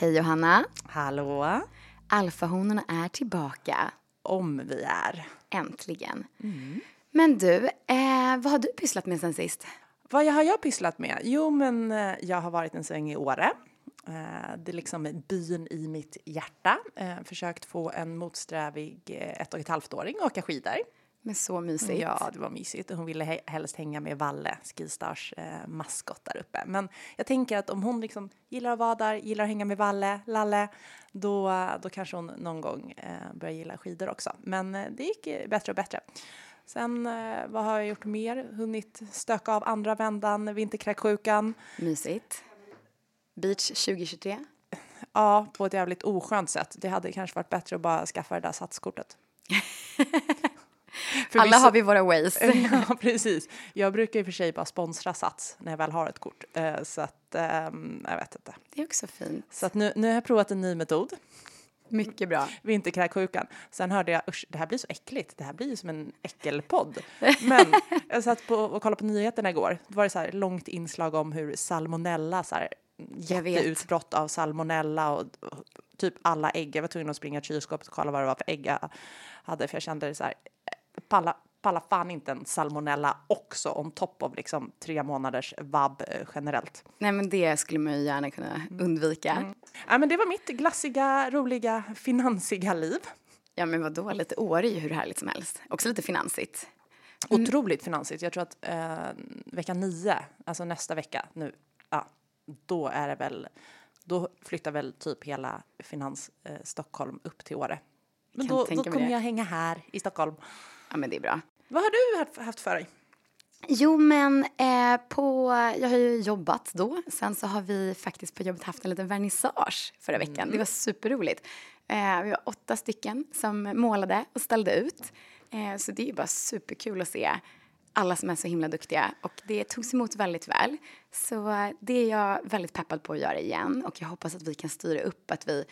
Hej Johanna! Hallå! Alfahonorna är tillbaka. Om vi är. Äntligen. Men du, eh, vad har du pysslat med sen sist? Vad har jag pysslat med? Jo, men eh, jag har varit en sväng i Åre. Eh, det är liksom byn i mitt hjärta. Eh, försökt få en motsträvig ett och ett halvt åring att åka skidor. Men så mysigt. Ja, det var mysigt. Hon ville he helst hänga med Valle, Skistars eh, maskot där uppe. Men jag tänker att om hon liksom gillar att vara där, gillar att hänga med Valle, Lalle, då, då kanske hon någon gång eh, börjar gilla skidor också. Men eh, det gick bättre och bättre. Sen, eh, vad har jag gjort mer? Hunnit stöka av andra vändan, vinterkräksjukan. Mysigt. Beach 2023. Ja, på ett jävligt oskönt sätt. Det hade kanske varit bättre att bara skaffa det där satskortet. Alla vissa- har vi våra ways. ja, precis. Jag brukar i och för sig bara sponsra Sats när jag väl har ett kort. Eh, så att, ehm, jag vet inte. Det är också fint. Så att nu, nu har jag provat en ny metod, Mycket bra. vinterkräksjukan. Sen hörde jag, usch, det här blir så äckligt. Det här blir som en äckelpodd. Men jag satt på och kollade på nyheterna igår. Då var det så här långt inslag om hur salmonella, så här, jätteutbrott av salmonella och, och typ alla ägg. Jag var tvungen att springa till kylskåpet och kolla vad det var för ägg jag hade, för jag kände så här, eh, palla, fan inte en salmonella också on top of liksom tre månaders vab eh, generellt. Nej men det skulle man ju gärna kunna undvika. Ja, men det var mitt glassiga, roliga, finansiga liv. Ja men vadå, lite Åre är ju hur härligt som helst. Också lite finansigt. Otroligt finansigt. Jag tror att eh, vecka nio, alltså nästa vecka nu, ja, då är det väl, då flyttar väl typ hela Finans eh, Stockholm upp till Åre. Men då, då kommer jag hänga här i Stockholm. Ja men det är bra. Vad har du haft- för dig? Jo, men eh, på, jag har ju jobbat då. Sen så har vi faktiskt på jobbet haft en liten vernissage förra veckan. Det var superroligt. Eh, vi var åtta stycken som målade och ställde ut. Eh, så det är bara superkul att se alla som är så himla duktiga. Och det togs emot väldigt väl. Så det är jag väldigt peppad på att göra igen. Och jag hoppas att vi kan styra upp att vi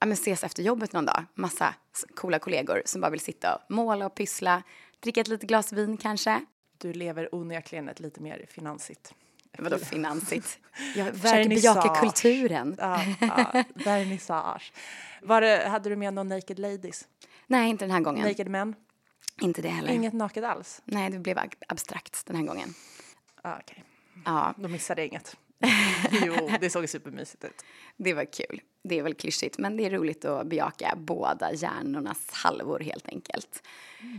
ja, men ses efter jobbet någon dag. Massa coola kollegor som bara vill sitta och måla och pyssla. Dricka ett litet glas vin kanske. Du lever onekligen ett lite mer finansigt. Vadå finansigt? Jag försöker bejaka kulturen. Ja, ja, vernissage. Var det, hade du med någon naked ladies? Nej, inte den här gången. Naked men? Inte det heller. Inget naket alls? Nej, det blev ab- abstrakt den här gången. Ah, Okej, Ja, då missade jag inget. jo, det såg supermysigt ut. det var kul. Det är väl klyschigt, men det är roligt att bejaka båda hjärnornas halvor helt enkelt.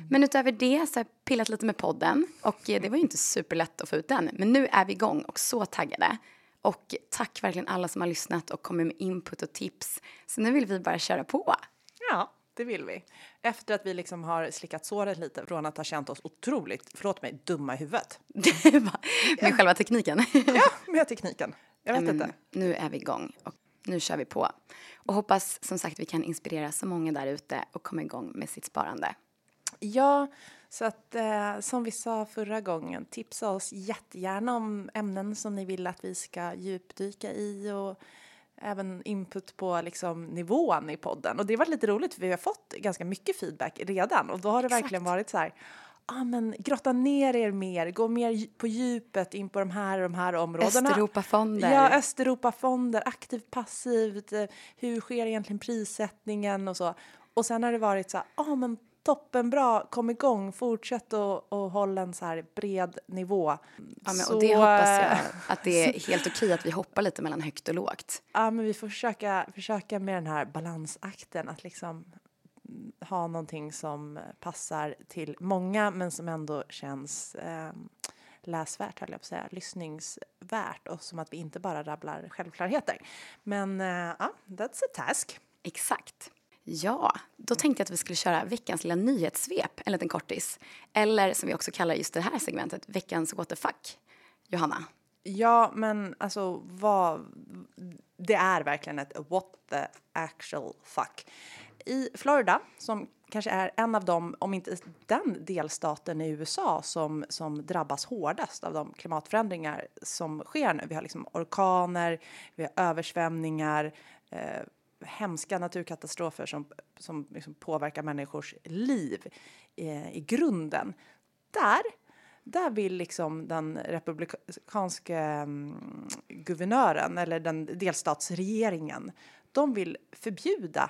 Men utöver det så har jag pillat lite med podden och det var ju inte superlätt att få ut den. Men nu är vi igång och så taggade. Och tack verkligen alla som har lyssnat och kommit med input och tips. Så nu vill vi bara köra på. Ja, det vill vi. Efter att vi liksom har slickat såret lite från att ha känt oss otroligt, förlåt mig, dumma i huvudet. med själva tekniken. Ja, med tekniken. Jag vet Men inte. Nu är vi igång och nu kör vi på. Och hoppas som sagt vi kan inspirera så många där ute och komma igång med sitt sparande. Ja, så att eh, som vi sa förra gången, tipsa oss jättegärna om ämnen som ni vill att vi ska djupdyka i och även input på liksom nivån i podden. Och det var lite roligt för vi har fått ganska mycket feedback redan och då har det Exakt. verkligen varit så här Ja, men grotta ner er mer, gå mer på djupet in på de här de här områdena. Östeuropafonder. Ja, Östeuropafonder, aktivt, passivt, eh, hur sker egentligen prissättningen och så. Och sen har det varit så här, ja men toppenbra, kom igång, fortsätt och, och håll en så här bred nivå. ja, men, Så, och det hoppas jag eh, att det är helt okej att vi hoppar lite mellan högt och lågt. Ja, men vi får försöka, försöka med den här balansakten, att liksom ha någonting som passar till många men som ändå känns eh, läsvärt, höll jag på att säga, lyssningsvärt och som att vi inte bara rabblar självklarheter. Men eh, ja, that's a task. Exakt. Ja, då tänkte jag att vi skulle köra veckans lilla nyhetssvep, en liten kortis. Eller som vi också kallar just det här segmentet, veckans what the fuck. Johanna, Ja, men alltså vad... Det är verkligen ett what the actual fuck. I Florida, som kanske är en av dem, om inte den delstaten i USA som, som drabbas hårdast av de klimatförändringar som sker nu. Vi har liksom orkaner, vi har översvämningar, eh, hemska naturkatastrofer som, som liksom påverkar människors liv eh, i grunden. Där där vill liksom den republikanska mm, guvernören eller den delstatsregeringen de vill förbjuda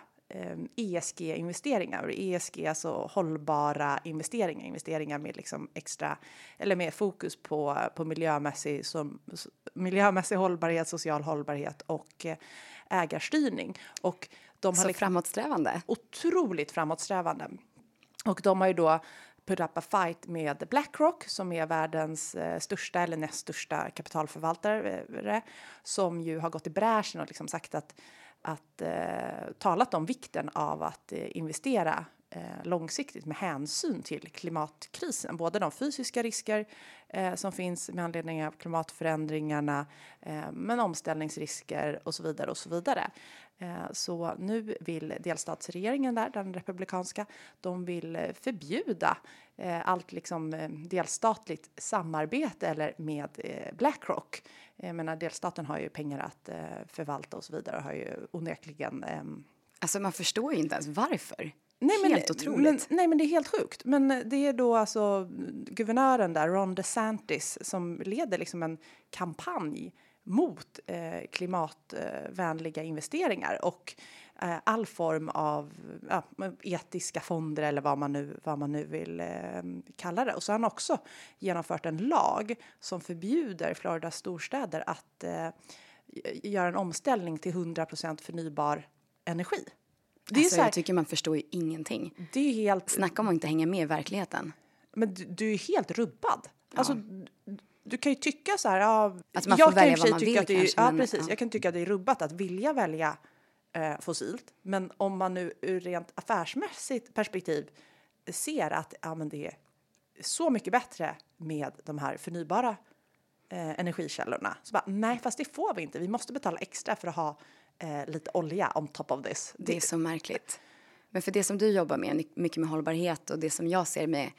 ESG-investeringar. ESG alltså hållbara investeringar, investeringar med liksom extra eller med fokus på, på miljömässig, som, miljömässig hållbarhet, social hållbarhet och eh, ägarstyrning. Och de har Så liksom framåtsträvande. Otroligt framåtsträvande. Och de har ju då put up a fight med Blackrock som är världens eh, största eller näst största kapitalförvaltare som ju har gått i bräschen och liksom sagt att, att eh, talat om vikten av att eh, investera eh, långsiktigt med hänsyn till klimatkrisen. Både de fysiska risker eh, som finns med anledning av klimatförändringarna eh, men omställningsrisker och så vidare och så vidare. Eh, så nu vill delstatsregeringen där, den republikanska, de vill eh, förbjuda eh, allt liksom delstatligt samarbete eller med Blackrock. Jag menar, delstaten har ju pengar att förvalta och så vidare och har ju onekligen... Ehm, alltså man förstår ju inte ens varför. Nej, men, helt otroligt. Men, nej, men det är helt sjukt. Men det är då alltså guvernören där, Ron DeSantis, som leder liksom en kampanj mot eh, klimatvänliga investeringar och eh, all form av ja, etiska fonder eller vad man nu, vad man nu vill eh, kalla det. Och så har han också genomfört en lag som förbjuder Floridas storstäder att eh, göra en omställning till 100% förnybar energi. Det alltså, är så här, jag tycker man förstår ju ingenting. Det är helt... Snacka om att inte hänga med i verkligheten. Men du, du är helt rubbad. Ja. Alltså, du kan ju tycka så här, ja, att man får välja vad man vill det är, kanske, Ja, men, precis. Ja. Jag kan tycka att det är rubbat att vilja välja eh, fossilt. Men om man nu ur rent affärsmässigt perspektiv ser att ja, men det är så mycket bättre med de här förnybara eh, energikällorna. Så bara, nej, fast det får vi inte. Vi måste betala extra för att ha eh, lite olja on top of this. Det är så märkligt. Men för det som du jobbar med, mycket med hållbarhet och det som jag ser med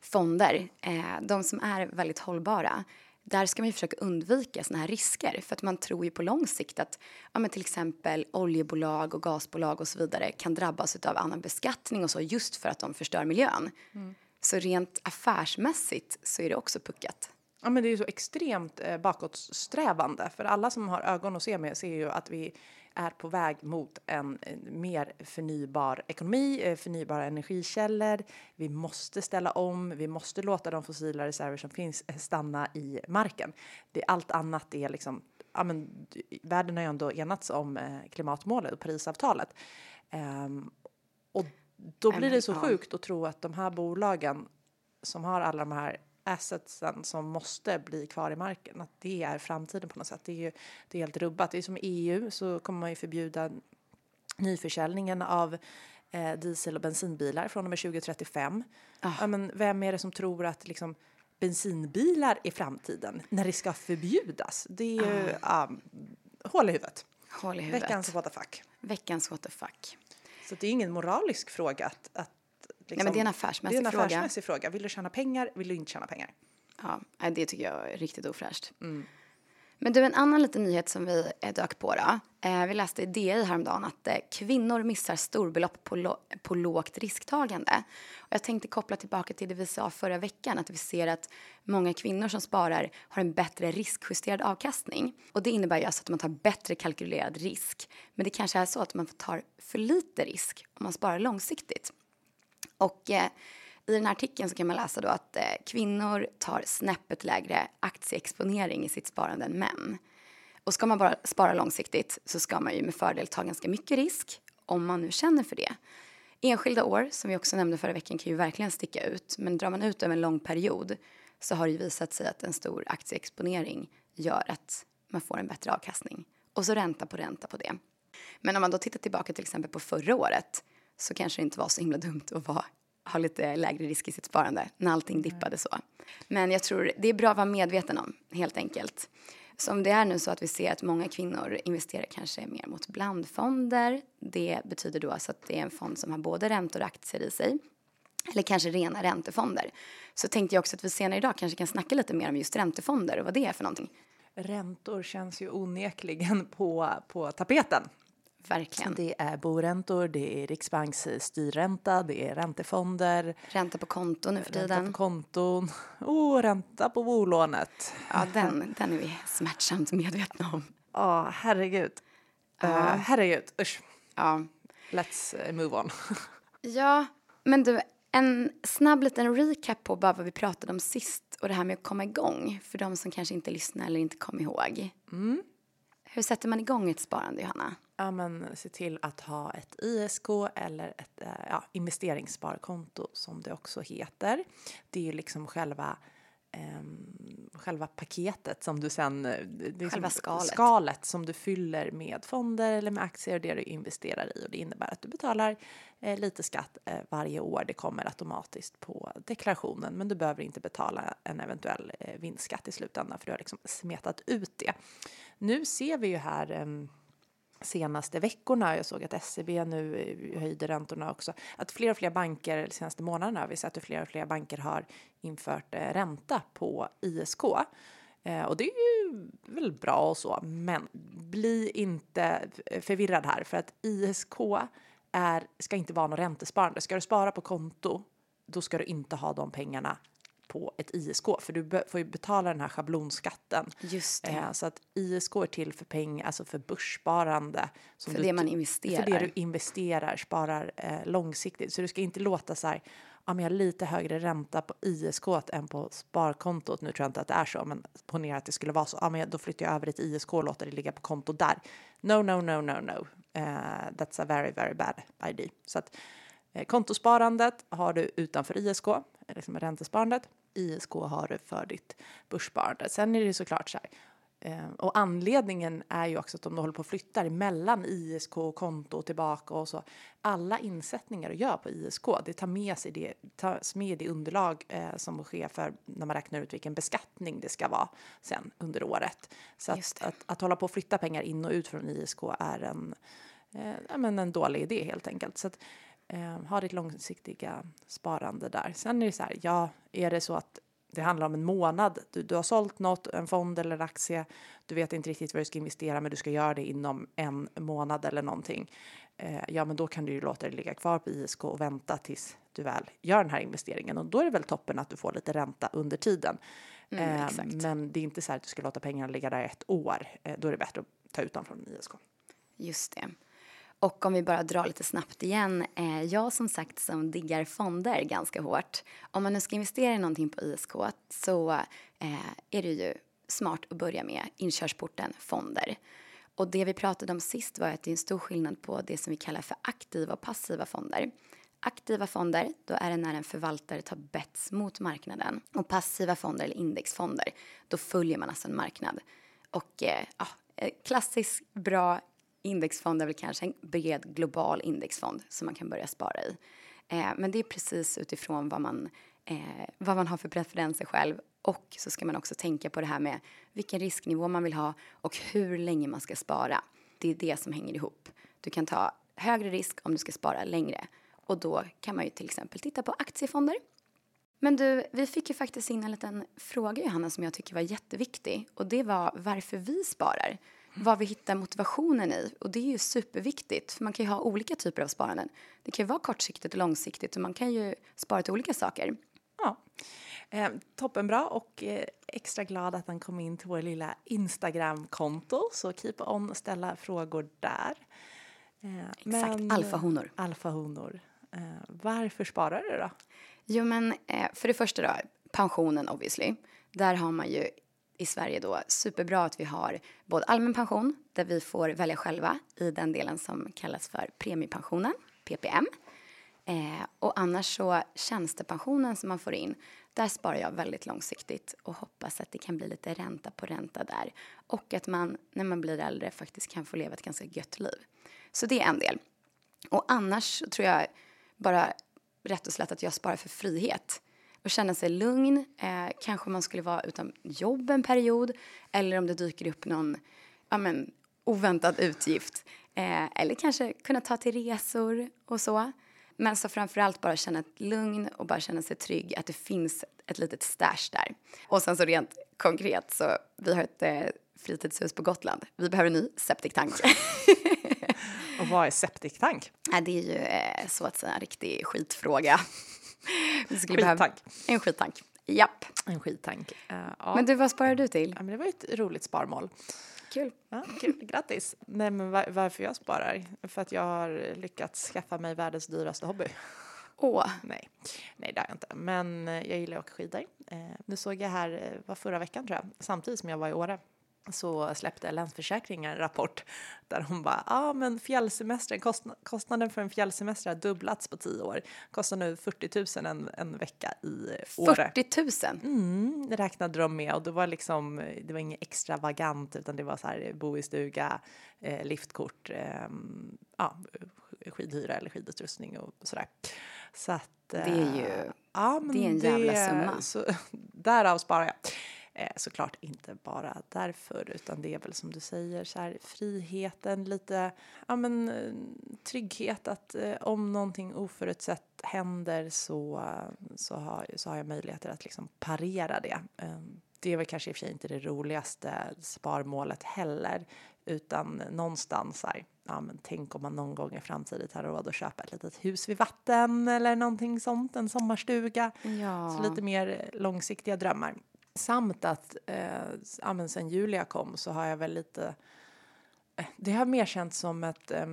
fonder, eh, de som är väldigt hållbara, där ska man försöka undvika såna här risker för att man tror ju på lång sikt att ja, men till exempel oljebolag och gasbolag och så vidare kan drabbas av annan beskattning och så just för att de förstör miljön. Mm. Så rent affärsmässigt så är det också puckat. Ja, men det är så extremt eh, bakåtsträvande för alla som har ögon att se med ser ju att vi är på väg mot en mer förnybar ekonomi, eh, förnybara energikällor. Vi måste ställa om, vi måste låta de fossila reserver som finns eh, stanna i marken. Det, allt annat är liksom, ja men världen har ju ändå enats om eh, klimatmålet och Parisavtalet. Um, och då blir det så sjukt att tro att de här bolagen som har alla de här assetsen som måste bli kvar i marken. Att det är framtiden på något sätt. Det är ju det är helt rubbat. Det är som EU så kommer man ju förbjuda nyförsäljningen av eh, diesel och bensinbilar från och med 2035. Oh. Ja, men vem är det som tror att liksom, bensinbilar är framtiden när det ska förbjudas? Det är ju oh. um, hål i huvudet. Hål i huvudet. Veckans what the fuck. Veckans what the fuck. Så det är ingen moralisk fråga att, att Liksom, Nej, men det är en affärsmässig. Det är en affärsmässig fråga. fråga. Vill du tjäna pengar? Vill du inte tjäna pengar? Ja, det tycker jag är riktigt ofräscht. Mm. Men du, en annan liten nyhet som vi dök på då. Eh, vi läste i DI häromdagen att eh, kvinnor missar storbelopp på, lo på lågt risktagande. Och jag tänkte koppla tillbaka till det vi sa förra veckan, att vi ser att många kvinnor som sparar har en bättre riskjusterad avkastning. Och det innebär ju alltså att man tar bättre kalkylerad risk. Men det kanske är så att man tar för lite risk om man sparar långsiktigt. Och eh, i den här artikeln så kan man läsa då att eh, kvinnor tar snäppet lägre aktieexponering i sitt sparande än män. Och ska man bara spara långsiktigt så ska man ju med fördel ta ganska mycket risk om man nu känner för det. Enskilda år, som vi också nämnde förra veckan, kan ju verkligen sticka ut. Men drar man ut över en lång period så har det ju visat sig att en stor aktieexponering gör att man får en bättre avkastning. Och så ränta på ränta på det. Men om man då tittar tillbaka till exempel på förra året så kanske det inte var så himla dumt att vara, ha lite lägre risk i sitt sparande när allting dippade så. Men jag tror det är bra att vara medveten om, helt enkelt. Så om det är nu så att vi ser att många kvinnor investerar kanske mer mot blandfonder, det betyder då alltså att det är en fond som har både räntor och aktier i sig, eller kanske rena räntefonder. Så tänkte jag också att vi senare idag kanske kan snacka lite mer om just räntefonder och vad det är för någonting. Räntor känns ju onekligen på, på tapeten Verkligen. Det är boräntor, det är Riksbanks styrränta, det är räntefonder. Ränta på konto nu för tiden. Ränta på konton. Oh, ränta på bolånet. Ja, den, den är vi smärtsamt medvetna om. Ja, oh, herregud. Uh, herregud, usch. Ja. Let's uh, move on. ja, men du, en snabb liten recap på bara vad vi pratade om sist och det här med att komma igång för de som kanske inte lyssnar eller inte kom ihåg. Mm. Hur sätter man igång ett sparande, Johanna? Ja, men se till att ha ett ISK eller ett eh, ja, investeringssparkonto som det också heter. Det är ju liksom själva Um, själva paketet som du sen... Eh, det själva skalet. Skalet som du fyller med fonder eller med aktier och det du investerar i. Och det innebär att du betalar eh, lite skatt eh, varje år. Det kommer automatiskt på deklarationen men du behöver inte betala en eventuell eh, vinstskatt i slutändan för du har liksom smetat ut det. Nu ser vi ju här um, senaste veckorna, jag såg att SEB nu eh, höjde räntorna också, att fler och fler banker, de senaste månaderna har vi sett att fler och fler banker har infört eh, ränta på ISK. Eh, och det är ju väl bra och så, men bli inte förvirrad här för att ISK är, ska inte vara något räntesparande. Ska du spara på konto, då ska du inte ha de pengarna på ett ISK för du får ju betala den här schablonskatten. Just. Eh, så att ISK är till för pengar, alltså för börssparande. för det man investerar. För det du investerar, sparar eh, långsiktigt. Så du ska inte låta så här, ja men jag har lite högre ränta på ISK än på sparkontot. Nu tror jag inte att det är så, men ponera att det skulle vara så. Ja men då flyttar jag över ett ISK och låter det ligga på konto där. No, no, no, no, no. Uh, that's a very, very bad idea. Så att eh, kontosparandet har du utanför ISK, liksom räntesparandet. ISK har du för ditt börssparande. Sen är det såklart så här, eh, och anledningen är ju också att om du håller på och flyttar mellan ISK och konto och tillbaka och så. Alla insättningar du gör på ISK, det tar med sig det, tas med det underlag eh, som sker för när man räknar ut vilken beskattning det ska vara sen under året. Så att, att, att, hålla på och flytta pengar in och ut från ISK är en, eh, men en dålig idé helt enkelt. Så att, Eh, ha ditt långsiktiga sparande där. Sen är det så här, ja, är det så att det handlar om en månad, du, du har sålt något, en fond eller en aktie, du vet inte riktigt vad du ska investera men du ska göra det inom en månad eller någonting. Eh, ja, men då kan du ju låta det ligga kvar på ISK och vänta tills du väl gör den här investeringen och då är det väl toppen att du får lite ränta under tiden. Mm, eh, men det är inte så här att du ska låta pengarna ligga där ett år. Eh, då är det bättre att ta ut dem från ISK. Just det. Och om vi bara drar lite snabbt igen. Eh, jag som sagt som diggar fonder ganska hårt. Om man nu ska investera i någonting på ISK så eh, är det ju smart att börja med inkörsporten fonder. Och det vi pratade om sist var att det är en stor skillnad på det som vi kallar för aktiva och passiva fonder. Aktiva fonder, då är det när en förvaltare tar bets mot marknaden. Och passiva fonder eller indexfonder, då följer man alltså en marknad. Och eh, ja, eh, klassisk bra indexfond är väl kanske en bred global indexfond som man kan börja spara i. Eh, men det är precis utifrån vad man, eh, vad man har för preferenser själv och så ska man också tänka på det här med vilken risknivå man vill ha och hur länge man ska spara. Det är det som hänger ihop. Du kan ta högre risk om du ska spara längre och då kan man ju till exempel titta på aktiefonder. Men du, vi fick ju faktiskt in en liten fråga Johanna som jag tycker var jätteviktig och det var varför vi sparar vad vi hittar motivationen i. Och det är ju superviktigt, för man kan ju ha olika typer av sparanden. Det kan ju vara kortsiktigt och långsiktigt och man kan ju spara till olika saker. Ja, eh, toppenbra och eh, extra glad att han kom in till vår lilla Instagram-konto. Så keep on och ställa frågor där. Eh, Exakt, alfahonor. Alfahonor. Eh, varför sparar du då? Jo men eh, för det första då, pensionen obviously. Där har man ju i Sverige då superbra att vi har både allmän pension där vi får välja själva i den delen som kallas för premiepensionen, PPM. Eh, och annars så tjänstepensionen som man får in, där sparar jag väldigt långsiktigt och hoppas att det kan bli lite ränta på ränta där. Och att man när man blir äldre faktiskt kan få leva ett ganska gött liv. Så det är en del. Och annars tror jag bara rätt och slätt att jag sparar för frihet och känna sig lugn. Eh, kanske man skulle vara utan jobb en period eller om det dyker upp någon ja, men, oväntad utgift. Eh, eller kanske kunna ta till resor och så. Men så framförallt bara känna ett lugn och bara känna sig trygg att det finns ett litet stash där. Och sen så rent konkret så vi har ett eh, fritidshus på Gotland. Vi behöver en ny septiktank. och vad är septiktank? Ja, det är ju eh, så att säga en riktig skitfråga. skittank. en skittank. Japp. En skittank. Uh, ja. Men du, vad sparar du till? Ja, men det var ju ett roligt sparmål. Kul. Ja, kul. Grattis! Nej, men var, varför jag sparar? För att jag har lyckats skaffa mig världens dyraste hobby. Åh. Nej, nej det har jag inte. Men eh, jag gillar att åka skidor. Eh, nu såg jag här, eh, var förra veckan tror jag, samtidigt som jag var i Åre så släppte Länsförsäkringar en rapport där hon bara, ja ah, men fjällsemestern, kostnad, kostnaden för en fjällsemester har dubblats på tio år. Kostar nu 40 000 en, en vecka i Åre. 40 000? Mm, räknade de med och det var liksom, det var inget extravagant utan det var så här bo i stuga, eh, liftkort, eh, ja, skidhyra eller skidutrustning och sådär. Så att, det är ju, eh, ja, det är en jävla det, summa. Så, därav sparar jag. Eh, såklart inte bara därför, utan det är väl som du säger, så här, friheten, lite ja, men, eh, trygghet att eh, om någonting oförutsett händer så, så, har, så har jag möjligheter att liksom parera det. Eh, det är väl kanske i och för sig inte det roligaste sparmålet heller, utan någonstans här, ja men tänk om man någon gång i framtiden har råd att köpa ett litet hus vid vatten eller någonting sånt, en sommarstuga. Ja. Så lite mer långsiktiga drömmar. Samt att eh, men sen Julia kom så har jag väl lite... Eh, det har mer känts som ett... Eh,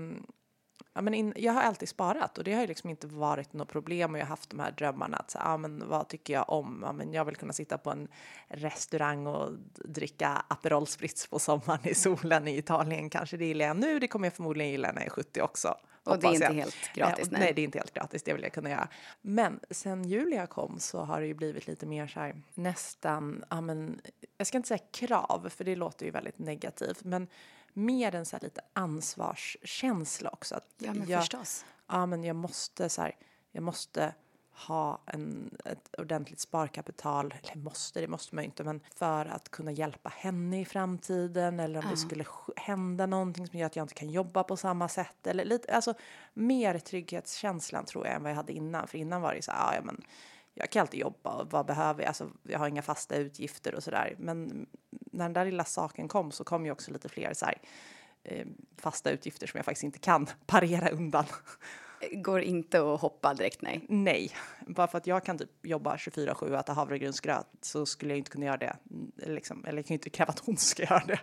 ja, men in, jag har alltid sparat och det har ju liksom inte varit något problem och jag har haft de här drömmarna att så, ja, men vad tycker jag om? Ja, men jag vill kunna sitta på en restaurang och dricka Aperol Spritz på sommaren i solen i Italien. Kanske det gillar jag nu, det kommer jag förmodligen gilla när jag är 70 också. Och det är inte jag. helt gratis? Nej. nej. det är inte helt gratis. Det vill jag kunna göra. Men sen Julia kom så har det ju blivit lite mer så här nästan, ja men, jag ska inte säga krav, för det låter ju väldigt negativt, men mer en så här lite ansvarskänsla också. Att ja, men jag, förstås. Ja, men jag måste så här, jag måste ha en, ett ordentligt sparkapital, eller måste, det måste man ju inte, men för att kunna hjälpa henne i framtiden eller om ja. det skulle hända någonting som gör att jag inte kan jobba på samma sätt eller lite, alltså mer trygghetskänslan tror jag än vad jag hade innan, för innan var det så här, ja men jag kan alltid jobba och vad behöver jag, alltså jag har inga fasta utgifter och sådär, men när den där lilla saken kom så kom ju också lite fler så här, eh, fasta utgifter som jag faktiskt inte kan parera undan går inte att hoppa direkt, nej. Nej, bara för att jag kan typ jobba 24-7 och äta havregrynsgröt så skulle jag inte kunna göra det. Liksom, eller jag kan ju inte kräva att hon ska göra det.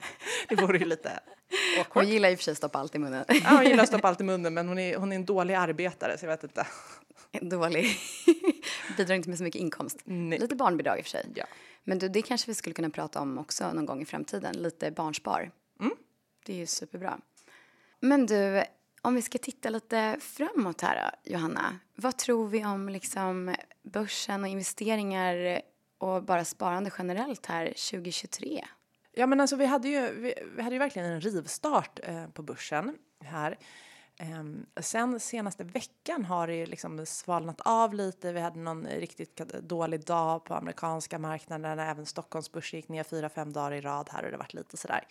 Det vore ju lite awkward. Hon gillar och för sig att stoppa allt i munnen. Ja, hon gillar att stoppa allt i munnen, men hon är, hon är en dålig arbetare så jag vet inte. En dålig. Bidrar inte med så mycket inkomst. Nej. Lite barnbidrag i och för sig. Ja. Men du, det kanske vi skulle kunna prata om också någon gång i framtiden. Lite barnspar. Mm. Det är ju superbra. Men du, om vi ska titta lite framåt här då, Johanna. Vad tror vi om liksom börsen och investeringar och bara sparande generellt här 2023? Ja men alltså vi hade ju, vi, vi hade ju verkligen en rivstart eh, på börsen här. Ehm, sen senaste veckan har det liksom svalnat av lite. Vi hade någon riktigt dålig dag på amerikanska marknaden. Även Stockholmsbörsen gick ner fyra, fem dagar i rad här och det varit lite sådär.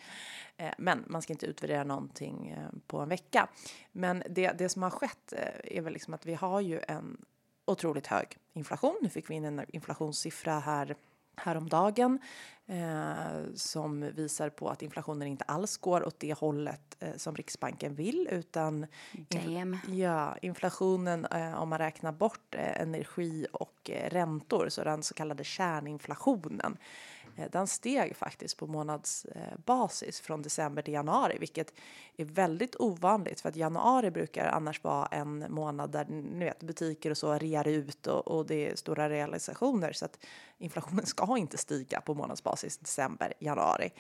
Ehm, men man ska inte utvärdera någonting eh, på en vecka. Men det, det som har skett eh, är väl liksom att vi har ju en otroligt hög inflation. Nu fick vi in en inflationssiffra här häromdagen eh, som visar på att inflationen inte alls går åt det hållet eh, som Riksbanken vill utan infl ja, inflationen eh, om man räknar bort eh, energi och eh, räntor så den så kallade kärninflationen Eh, den steg faktiskt på månadsbasis från december till januari, vilket är väldigt ovanligt för att januari brukar annars vara en månad där ni vet, butiker och så rear ut och, och det är stora realisationer så att inflationen ska inte stiga på månadsbasis december, januari.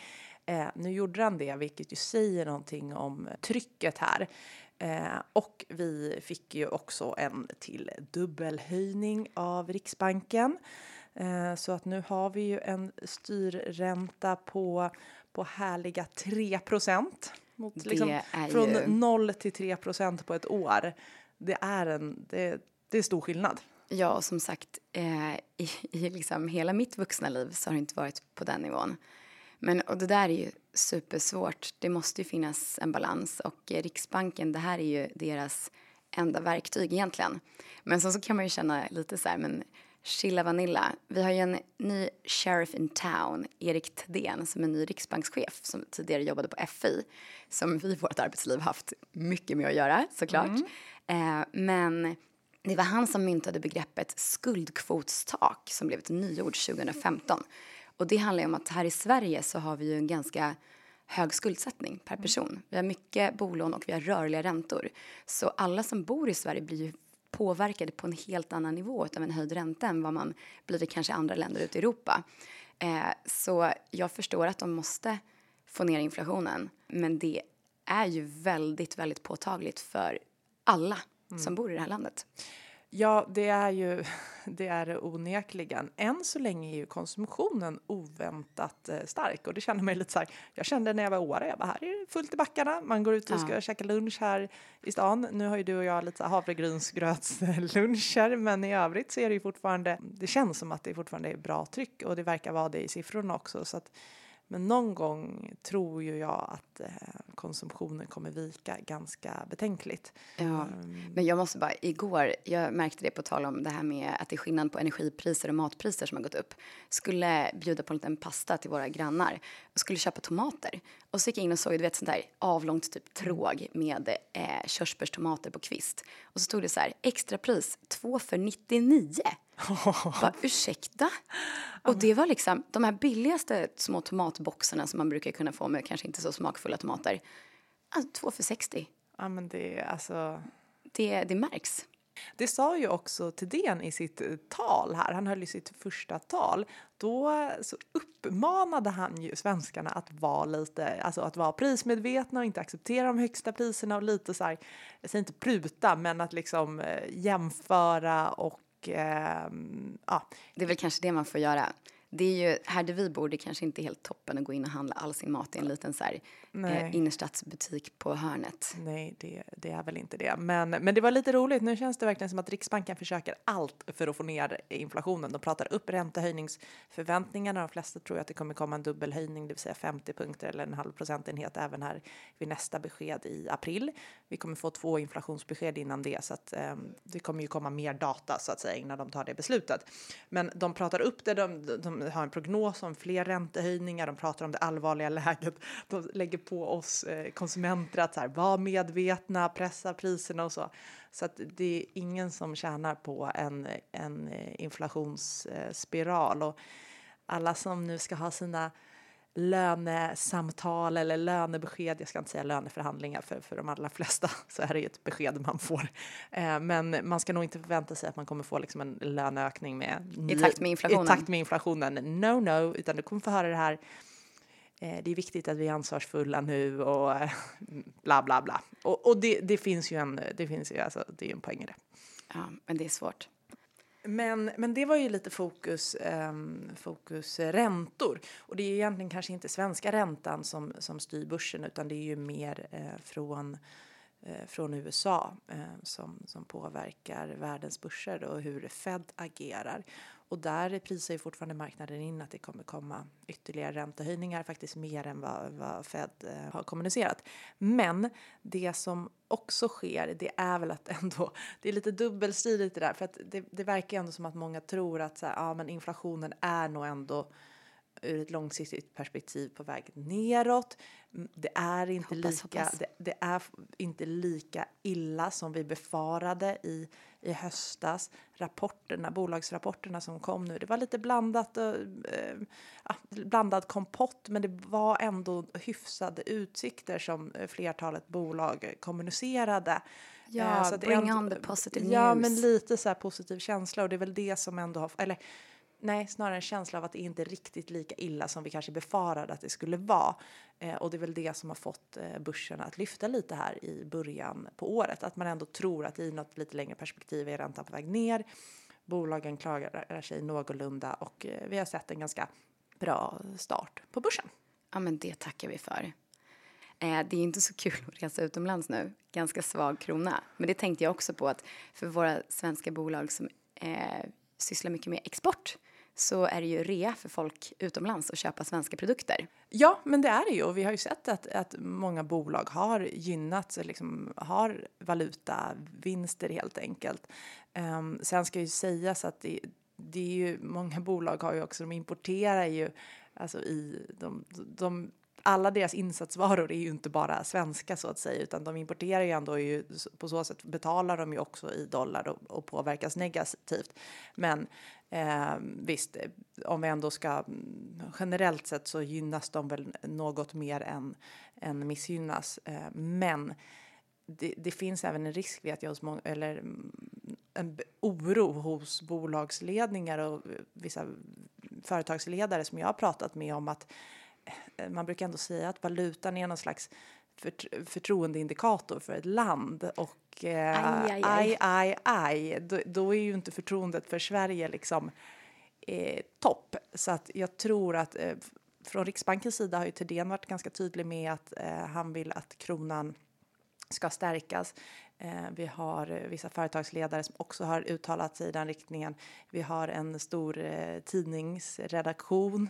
Eh, nu gjorde den det, vilket ju säger någonting om trycket här. Eh, och vi fick ju också en till dubbelhöjning av Riksbanken. Eh, så att nu har vi ju en styrränta på, på härliga 3 procent. Liksom, från ju... 0 till 3 procent på ett år. Det är, en, det, det är stor skillnad. Ja, och som sagt, eh, i, i liksom hela mitt vuxna liv så har det inte varit på den nivån. Men och det där är ju supersvårt. Det måste ju finnas en balans och eh, Riksbanken, det här är ju deras enda verktyg egentligen. Men så, så kan man ju känna lite så här, men Chilla Vanilla. Vi har ju en ny sheriff in town, Erik Thedéen, som är ny riksbankschef som tidigare jobbade på FI, som vi i vårt arbetsliv haft mycket med att göra såklart. Mm. Eh, men Det var han som myntade begreppet skuldkvotstak som blev ett nyord 2015. Och det handlar om att här i Sverige så har vi ju en ganska hög skuldsättning per person. Vi har mycket bolån och vi har rörliga räntor. Så alla som bor i Sverige blir ju påverkade på en helt annan nivå av en höjd ränta än vad man blir i kanske andra länder ute i Europa. Eh, så jag förstår att de måste få ner inflationen, men det är ju väldigt, väldigt påtagligt för alla mm. som bor i det här landet. Ja, det är ju det är det onekligen. Än så länge är ju konsumtionen oväntat eh, stark och det känner mig lite så här. Jag kände när jag var i Åre, jag bara här är det fullt i backarna. Man går ut och ska ja. käka lunch här i stan. Nu har ju du och jag lite havregrynsgrötsluncher, men i övrigt så är det ju fortfarande. Det känns som att det fortfarande är bra tryck och det verkar vara det i siffrorna också så att men någon gång tror ju jag att eh, konsumtionen kommer vika ganska betänkligt. Ja, um, men jag måste bara, igår, jag märkte det på tal om det här med att det är skillnad på energipriser och matpriser som har gått upp. Skulle bjuda på en liten pasta till våra grannar och skulle köpa tomater. Och så gick jag in och såg, du vet sånt där avlångt typ tråg med eh, körsbärstomater på kvist. Och så stod det så här, extrapris, två för 99. Bara, ursäkta? Och det var liksom de här billigaste små tomatboxarna som man brukar kunna få med kanske inte så smakfulla tomater. Alltså två för 60. Ja men det alltså. Det, det märks. Det sa ju också Thedéen i sitt eh, tal här, han höll ju sitt första tal. Då så uppmanade han ju svenskarna att vara lite, alltså att vara prismedvetna och inte acceptera de högsta priserna och lite så här, jag säger inte pruta, men att liksom eh, jämföra och eh, ja. Det är väl kanske det man får göra. Det är ju, här där vi bor, det kanske inte är helt toppen att gå in och handla all sin mat i en liten så här, eh, innerstadsbutik på hörnet. Nej, det, det, är väl inte det. Men, men det var lite roligt. Nu känns det verkligen som att Riksbanken försöker allt för att få ner inflationen. De pratar upp räntehöjningsförväntningarna. De flesta tror att det kommer komma en dubbelhöjning, det vill säga 50 punkter eller en halv procentenhet även här vid nästa besked i april. Vi kommer få två inflationsbesked innan det, så att eh, det kommer ju komma mer data så att säga innan de tar det beslutet. Men de pratar upp det. de, de har en prognos om fler räntehöjningar, de pratar om det allvarliga läget. De lägger på oss eh, konsumenter att så här, vara medvetna, pressa priserna och så. Så att det är ingen som tjänar på en, en eh, inflationsspiral. Och alla som nu ska ha sina lönesamtal eller lönebesked. Jag ska inte säga löneförhandlingar för, för de allra flesta så är det ju ett besked man får. Eh, men man ska nog inte förvänta sig att man kommer få liksom en löneökning med i takt med inflationen. I takt med inflationen. No, no, utan du kommer få höra det här. Eh, det är viktigt att vi är ansvarsfulla nu och eh, bla bla bla. Och, och det, det, finns ju en, det finns ju alltså, det är en poäng i det. Ja, men det är svårt. Men, men det var ju lite fokus, ehm, eh, fokus räntor. Och det är egentligen kanske inte svenska räntan som, som styr börsen utan det är ju mer eh, från, eh, från USA eh, som, som påverkar världens börser och hur Fed agerar. Och där prisar ju fortfarande marknaden in att det kommer komma ytterligare räntehöjningar, faktiskt mer än vad, vad Fed eh, har kommunicerat. Men det som också sker, det är väl att ändå, det är lite dubbelstridigt det där, för att det, det verkar ändå som att många tror att så här, ja, men inflationen är nog ändå ur ett långsiktigt perspektiv på väg neråt. Det är inte, hoppas, lika, hoppas. Det, det, är inte lika illa som vi befarade i, i höstas. Rapporterna, bolagsrapporterna som kom nu, det var lite blandat, eh, eh, blandad kompott men det var ändå hyfsade utsikter som flertalet bolag kommunicerade. Ja, eh, så bring on the positive news. Ja, men lite så positiv känsla och det är väl det som ändå har, eller nej, snarare en känsla av att det inte är riktigt lika illa som vi kanske befarade att det skulle vara. Eh, och det är väl det som har fått eh, börsen att lyfta lite här i början på året. Att man ändå tror att i något lite längre perspektiv är räntan på väg ner. Bolagen klarar sig någorlunda och eh, vi har sett en ganska bra start på börsen. Ja, men det tackar vi för. Eh, det är inte så kul att resa utomlands nu, ganska svag krona. Men det tänkte jag också på att för våra svenska bolag som eh, sysslar mycket med export så är det ju rea för folk utomlands att köpa svenska produkter. Ja, men det är det ju och vi har ju sett att, att många bolag har gynnats, liksom har valutavinster helt enkelt. Um, sen ska ju sägas att det, det är ju många bolag har ju också, de importerar ju alltså i de, de alla deras insatsvaror är ju inte bara svenska så att säga, utan de importerar ju ändå ju, på så sätt betalar de ju också i dollar och, och påverkas negativt. Men eh, visst, om vi ändå ska generellt sett så gynnas de väl något mer än, än missgynnas. Eh, men det, det, finns även en risk vet jag hos många, eller mm, en oro hos bolagsledningar och vissa företagsledare som jag har pratat med om att eh, man brukar ändå säga att valutan är någon slags förtroendeindikator för ett land och eh, aj, aj, aj, aj, Då, då, är ju inte förtroendet för Sverige liksom eh, topp. Så att jag tror att eh, från Riksbankens sida har ju Thedéen varit ganska tydlig med att eh, han vill att kronan ska stärkas. Eh, vi har eh, vissa företagsledare som också har uttalat sig i den riktningen. Vi har en stor eh, tidningsredaktion,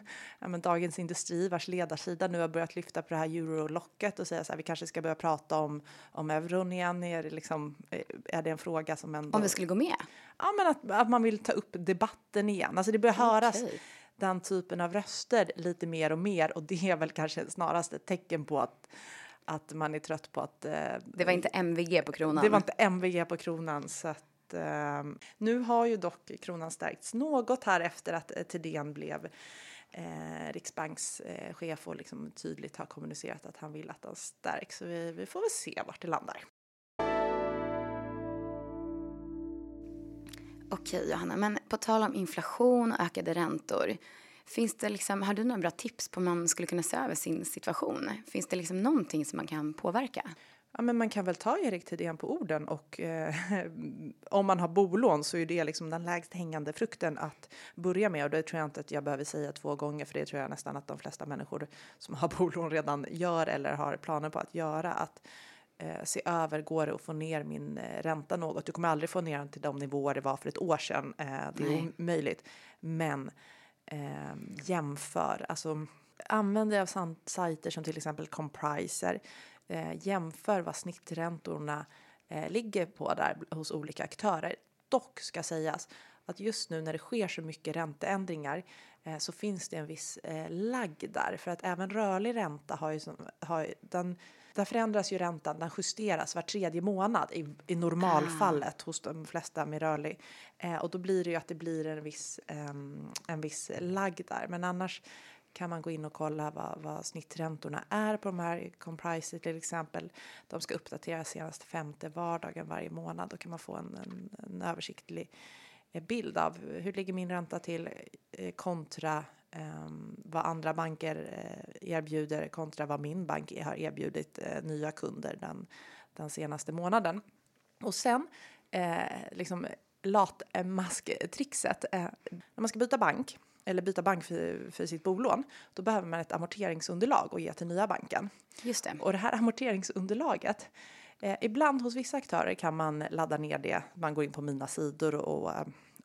Dagens Industri, vars ledarsida nu har börjat lyfta på det här eurolocket och säga så här, vi kanske ska börja prata om, om euron igen. Är det, liksom, är det en fråga som ändå... Om vi skulle gå med? Ja, men att, att man vill ta upp debatten igen. Alltså det börjar okay. höras den typen av röster lite mer och mer och det är väl kanske snarast ett tecken på att att man är trött på att... Eh, det var inte MVG på kronan? Det var inte MVG på kronan. Så att, eh, nu har ju dock kronan stärkts något här efter att eh, Thedéen blev eh, riksbankschef och liksom tydligt har kommunicerat att han vill att den stärks. Så vi, vi får väl se vart det landar. Okej Johanna, men på tal om inflation och ökade räntor. Finns det liksom, har du några bra tips på hur man skulle kunna se över sin situation? Finns det liksom någonting som man kan påverka? Ja, men man kan väl ta Erik Thedéen på orden och eh, om man har bolån så är det liksom den lägst hängande frukten att börja med och det tror jag inte att jag behöver säga två gånger för det tror jag nästan att de flesta människor som har bolån redan gör eller har planer på att göra att eh, se över, går det att få ner min eh, ränta något? Du kommer aldrig få ner den till de nivåer det var för ett år sedan, eh, det är Nej. omöjligt. Men eh, jämför. Alltså, använder jag av sajter som till exempel Compriser. Eh, jämför vad snitträntorna eh, ligger på där hos olika aktörer. Dock ska sägas att just nu när det sker så mycket ränteändringar eh, så finns det en viss eh, lagg där för att även rörlig ränta har ju, har, den där förändras ju räntan, den justeras var tredje månad i, i normalfallet ah. hos de flesta med rörlig. Eh, och då blir det ju att det blir en viss, eh, en viss lagg där. Men annars kan man gå in och kolla vad, vad snitträntorna är på de här compriser till exempel. De ska uppdateras senast femte vardagen varje månad. Då kan man få en, en, en översiktlig eh, bild av hur ligger min ränta till eh, kontra vad andra banker uh, erbjuder kontra vad min bank har erbjudit uh, nya kunder den, den senaste månaden. Och sen uh, liksom latmasktrixet. Uh, när man ska byta bank eller byta bank för, för sitt bolån, då behöver man ett amorteringsunderlag och ge till nya banken. Just det. Och det här amorteringsunderlaget Eh, ibland hos vissa aktörer kan man ladda ner det. Man går in på mina sidor och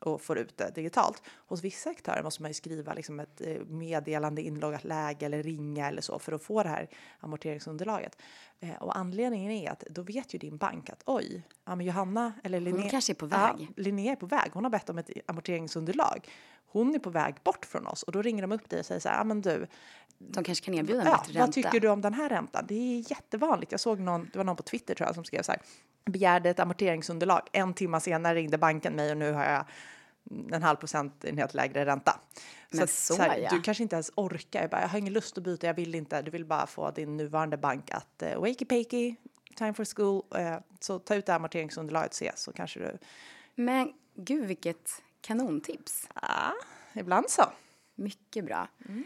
och får ut det digitalt. Hos vissa aktörer måste man ju skriva liksom ett eh, meddelande, inloggat läge eller ringa eller så för att få det här amorteringsunderlaget. Eh, och anledningen är att då vet ju din bank att oj, ja, men Johanna eller Linnea, Hon kanske är på väg. Ja, Linnea är på väg. Hon har bett om ett amorteringsunderlag. Hon är på väg bort från oss och då ringer de upp dig och säger så här, ja men du, de kanske kan erbjuda en ja, bättre ränta. Vad tycker du om den här räntan? Det är jättevanligt. Jag såg någon, det var någon på Twitter tror jag som skrev så här, begärde ett amorteringsunderlag. En timme senare ringde banken mig och nu har jag en halv procentenhet lägre ränta. Men så, så, så här, ja. Du kanske inte ens orkar. Jag, bara, jag har ingen lust att byta, jag vill inte. Du vill bara få din nuvarande bank att uh, wakey pakey, time for school. Uh, så ta ut det amorteringsunderlaget och se så kanske du... Men gud vilket kanontips. Ja, ibland så. Mycket bra. Mm.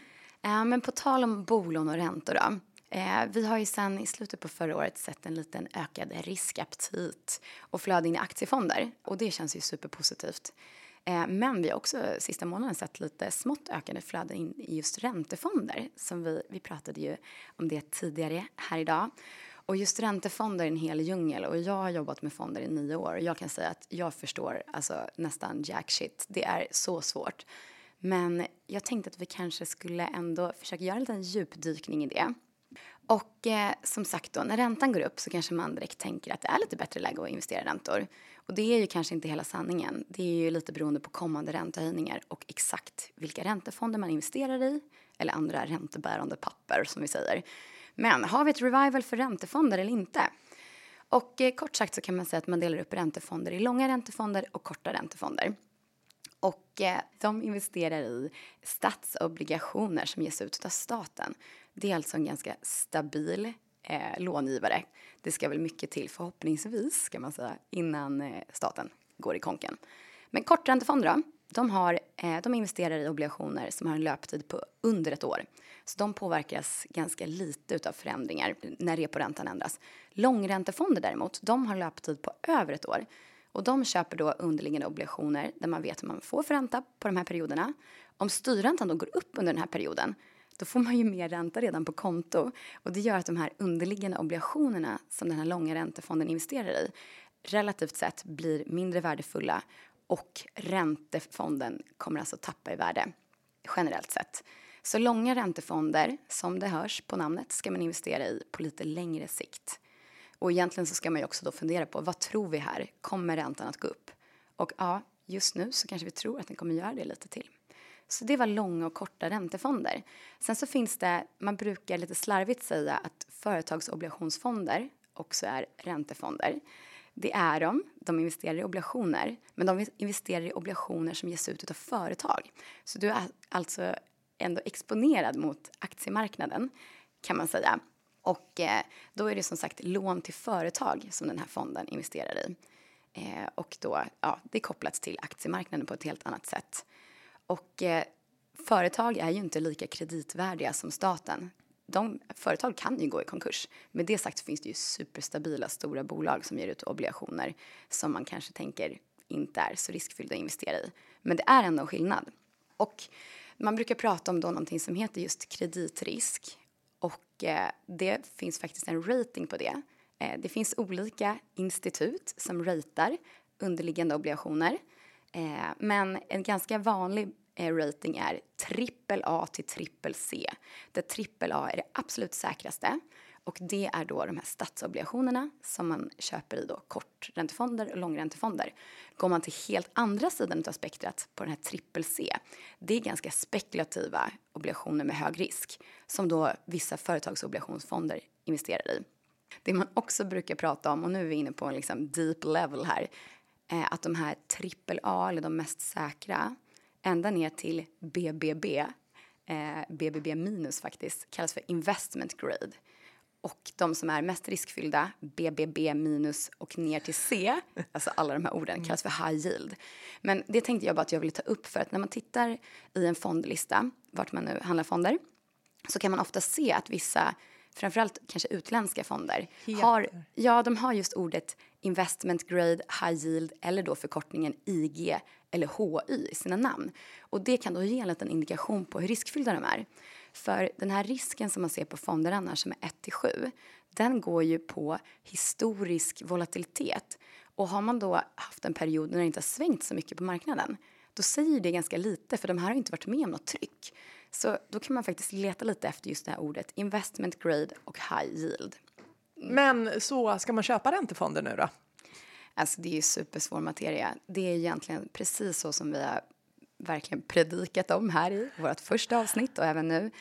Eh, men på tal om bolån och räntor då. Eh, vi har ju sen i slutet på förra året sett en liten ökad riskaptit och flöde in i aktiefonder och det känns ju superpositivt. Eh, men vi har också sista månaden sett lite smått ökade flöden in i just räntefonder som vi, vi pratade ju om det tidigare här idag. Och just räntefonder är en hel djungel och jag har jobbat med fonder i nio år och jag kan säga att jag förstår alltså nästan jack shit. Det är så svårt. Men jag tänkte att vi kanske skulle ändå försöka göra en liten djupdykning i det Och eh, som sagt då, när räntan går upp så kanske man direkt tänker att det är lite bättre läge att investera i räntor. Och det är ju kanske inte hela sanningen. Det är ju lite beroende på kommande räntehöjningar och exakt vilka räntefonder man investerar i eller andra räntebärande papper som vi säger. Men har vi ett revival för räntefonder eller inte? Och eh, kort sagt så kan man säga att man delar upp räntefonder i långa räntefonder och korta räntefonder. Och eh, de investerar i statsobligationer som ges ut av staten. Det är alltså en ganska stabil eh, långivare. Det ska väl mycket till förhoppningsvis, ska man säga, innan eh, staten går i konken. Men korträntefonder då? De, har, eh, de investerar i obligationer som har en löptid på under ett år. Så de påverkas ganska lite av förändringar när reporäntan ändras. Långräntefonder däremot, de har löptid på över ett år. Och de köper då underliggande obligationer där man vet vad man får för ränta på de här perioderna. Om styrräntan då går upp under den här perioden då får man ju mer ränta redan på konto. Och det gör att de här underliggande obligationerna som den här långa räntefonden investerar i relativt sett blir mindre värdefulla och räntefonden kommer alltså tappa i värde generellt sett. Så långa räntefonder, som det hörs på namnet, ska man investera i på lite längre sikt. Och egentligen så ska man ju också då fundera på vad tror vi här? Kommer räntan att gå upp? Och ja, just nu så kanske vi tror att den kommer göra det lite till. Så det var långa och korta räntefonder. Sen så finns det, man brukar lite slarvigt säga att företagsobligationsfonder också är räntefonder. Det är de, de investerar i obligationer, men de investerar i obligationer som ges ut av företag. Så du är alltså ändå exponerad mot aktiemarknaden kan man säga. Och eh, då är det som sagt lån till företag som den här fonden investerar i. Eh, och då, ja, det är kopplat till aktiemarknaden på ett helt annat sätt. Och eh, företag är ju inte lika kreditvärdiga som staten. De, företag kan ju gå i konkurs. Med det sagt finns det ju superstabila stora bolag som ger ut obligationer som man kanske tänker inte är så riskfyllda att investera i. Men det är ändå en skillnad. Och man brukar prata om då någonting som heter just kreditrisk och eh, det finns faktiskt en rating på det. Eh, det finns olika institut som ratear underliggande obligationer. Eh, men en ganska vanlig eh, rating är trippel A till trippel C. Där trippel A är det absolut säkraste. Och det är då de här statsobligationerna som man köper i då korträntefonder och långräntefonder. Går man till helt andra sidan av spektrat på den här trippel C, det är ganska spekulativa obligationer med hög risk som då vissa företagsobligationsfonder investerar i. Det man också brukar prata om, och nu är vi inne på en liksom deep level här, är att de här trippel A, eller de mest säkra, ända ner till BBB, eh, BBB minus faktiskt, kallas för investment grade och de som är mest riskfyllda, BBB minus och ner till C, alltså alla de här orden, kallas för high yield. Men det tänkte jag bara att jag ville ta upp för att när man tittar i en fondlista, vart man nu handlar fonder, så kan man ofta se att vissa, framförallt kanske utländska fonder, har, ja, de har just ordet investment grade, high yield eller då förkortningen IG eller HY i sina namn. Och det kan då ge en liten indikation på hur riskfyllda de är. För den här risken som man ser på fonder annars som är 1 till 7, den går ju på historisk volatilitet. Och har man då haft en period när det inte har svängt så mycket på marknaden, då säger det ganska lite för de här har inte varit med om något tryck. Så då kan man faktiskt leta lite efter just det här ordet investment grade och high yield. Men så ska man köpa räntefonder nu då? Alltså det är ju supersvår materia. Det är egentligen precis så som vi har verkligen predikat om här i vårt första avsnitt och även nu.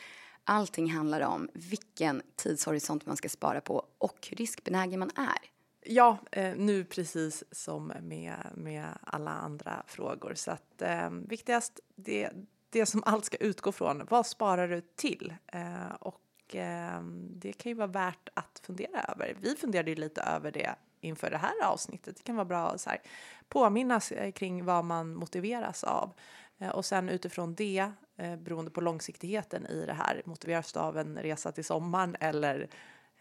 Allting handlar om vilken tidshorisont man ska spara på och hur riskbenägen man är. Ja, eh, nu precis som med, med alla andra frågor. Så att eh, viktigast, det, det som allt ska utgå från, vad sparar du till? Eh, och eh, det kan ju vara värt att fundera över. Vi funderade ju lite över det inför det här avsnittet. Det kan vara bra att så här, påminnas eh, kring vad man motiveras av. Eh, och sen utifrån det, eh, beroende på långsiktigheten i det här, motiveras du av en resa till sommaren eller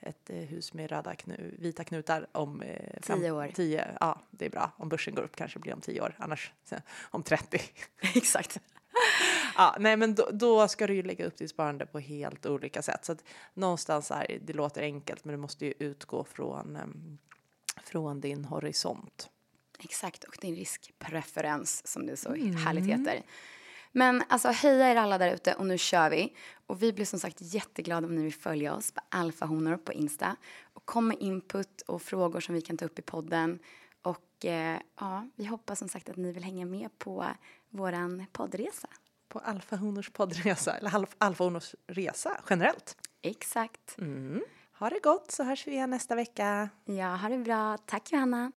ett eh, hus med röda knu, vita knutar om fem, tio år. Tio, ja, det är bra. Om börsen går upp kanske blir om tio år, annars om 30. Exakt. ja, nej, men då, då, ska du ju lägga upp ditt sparande på helt olika sätt. Så att någonstans här, det låter enkelt, men du måste ju utgå från, um, från din horisont. Exakt, och din riskpreferens som det så mm. härligt heter. Men alltså heja er alla där ute och nu kör vi. Och vi blir som sagt jätteglada om ni vill följa oss på alfahonor på Insta och kom med input och frågor som vi kan ta upp i podden. Och eh, ja, vi hoppas som sagt att ni vill hänga med på våran poddresa. På Alfahonors poddresa, eller Alf- Alfahonors resa generellt. Exakt. Ha det gott så hörs vi igen nästa vecka. Ja, ha det bra. Tack Johanna.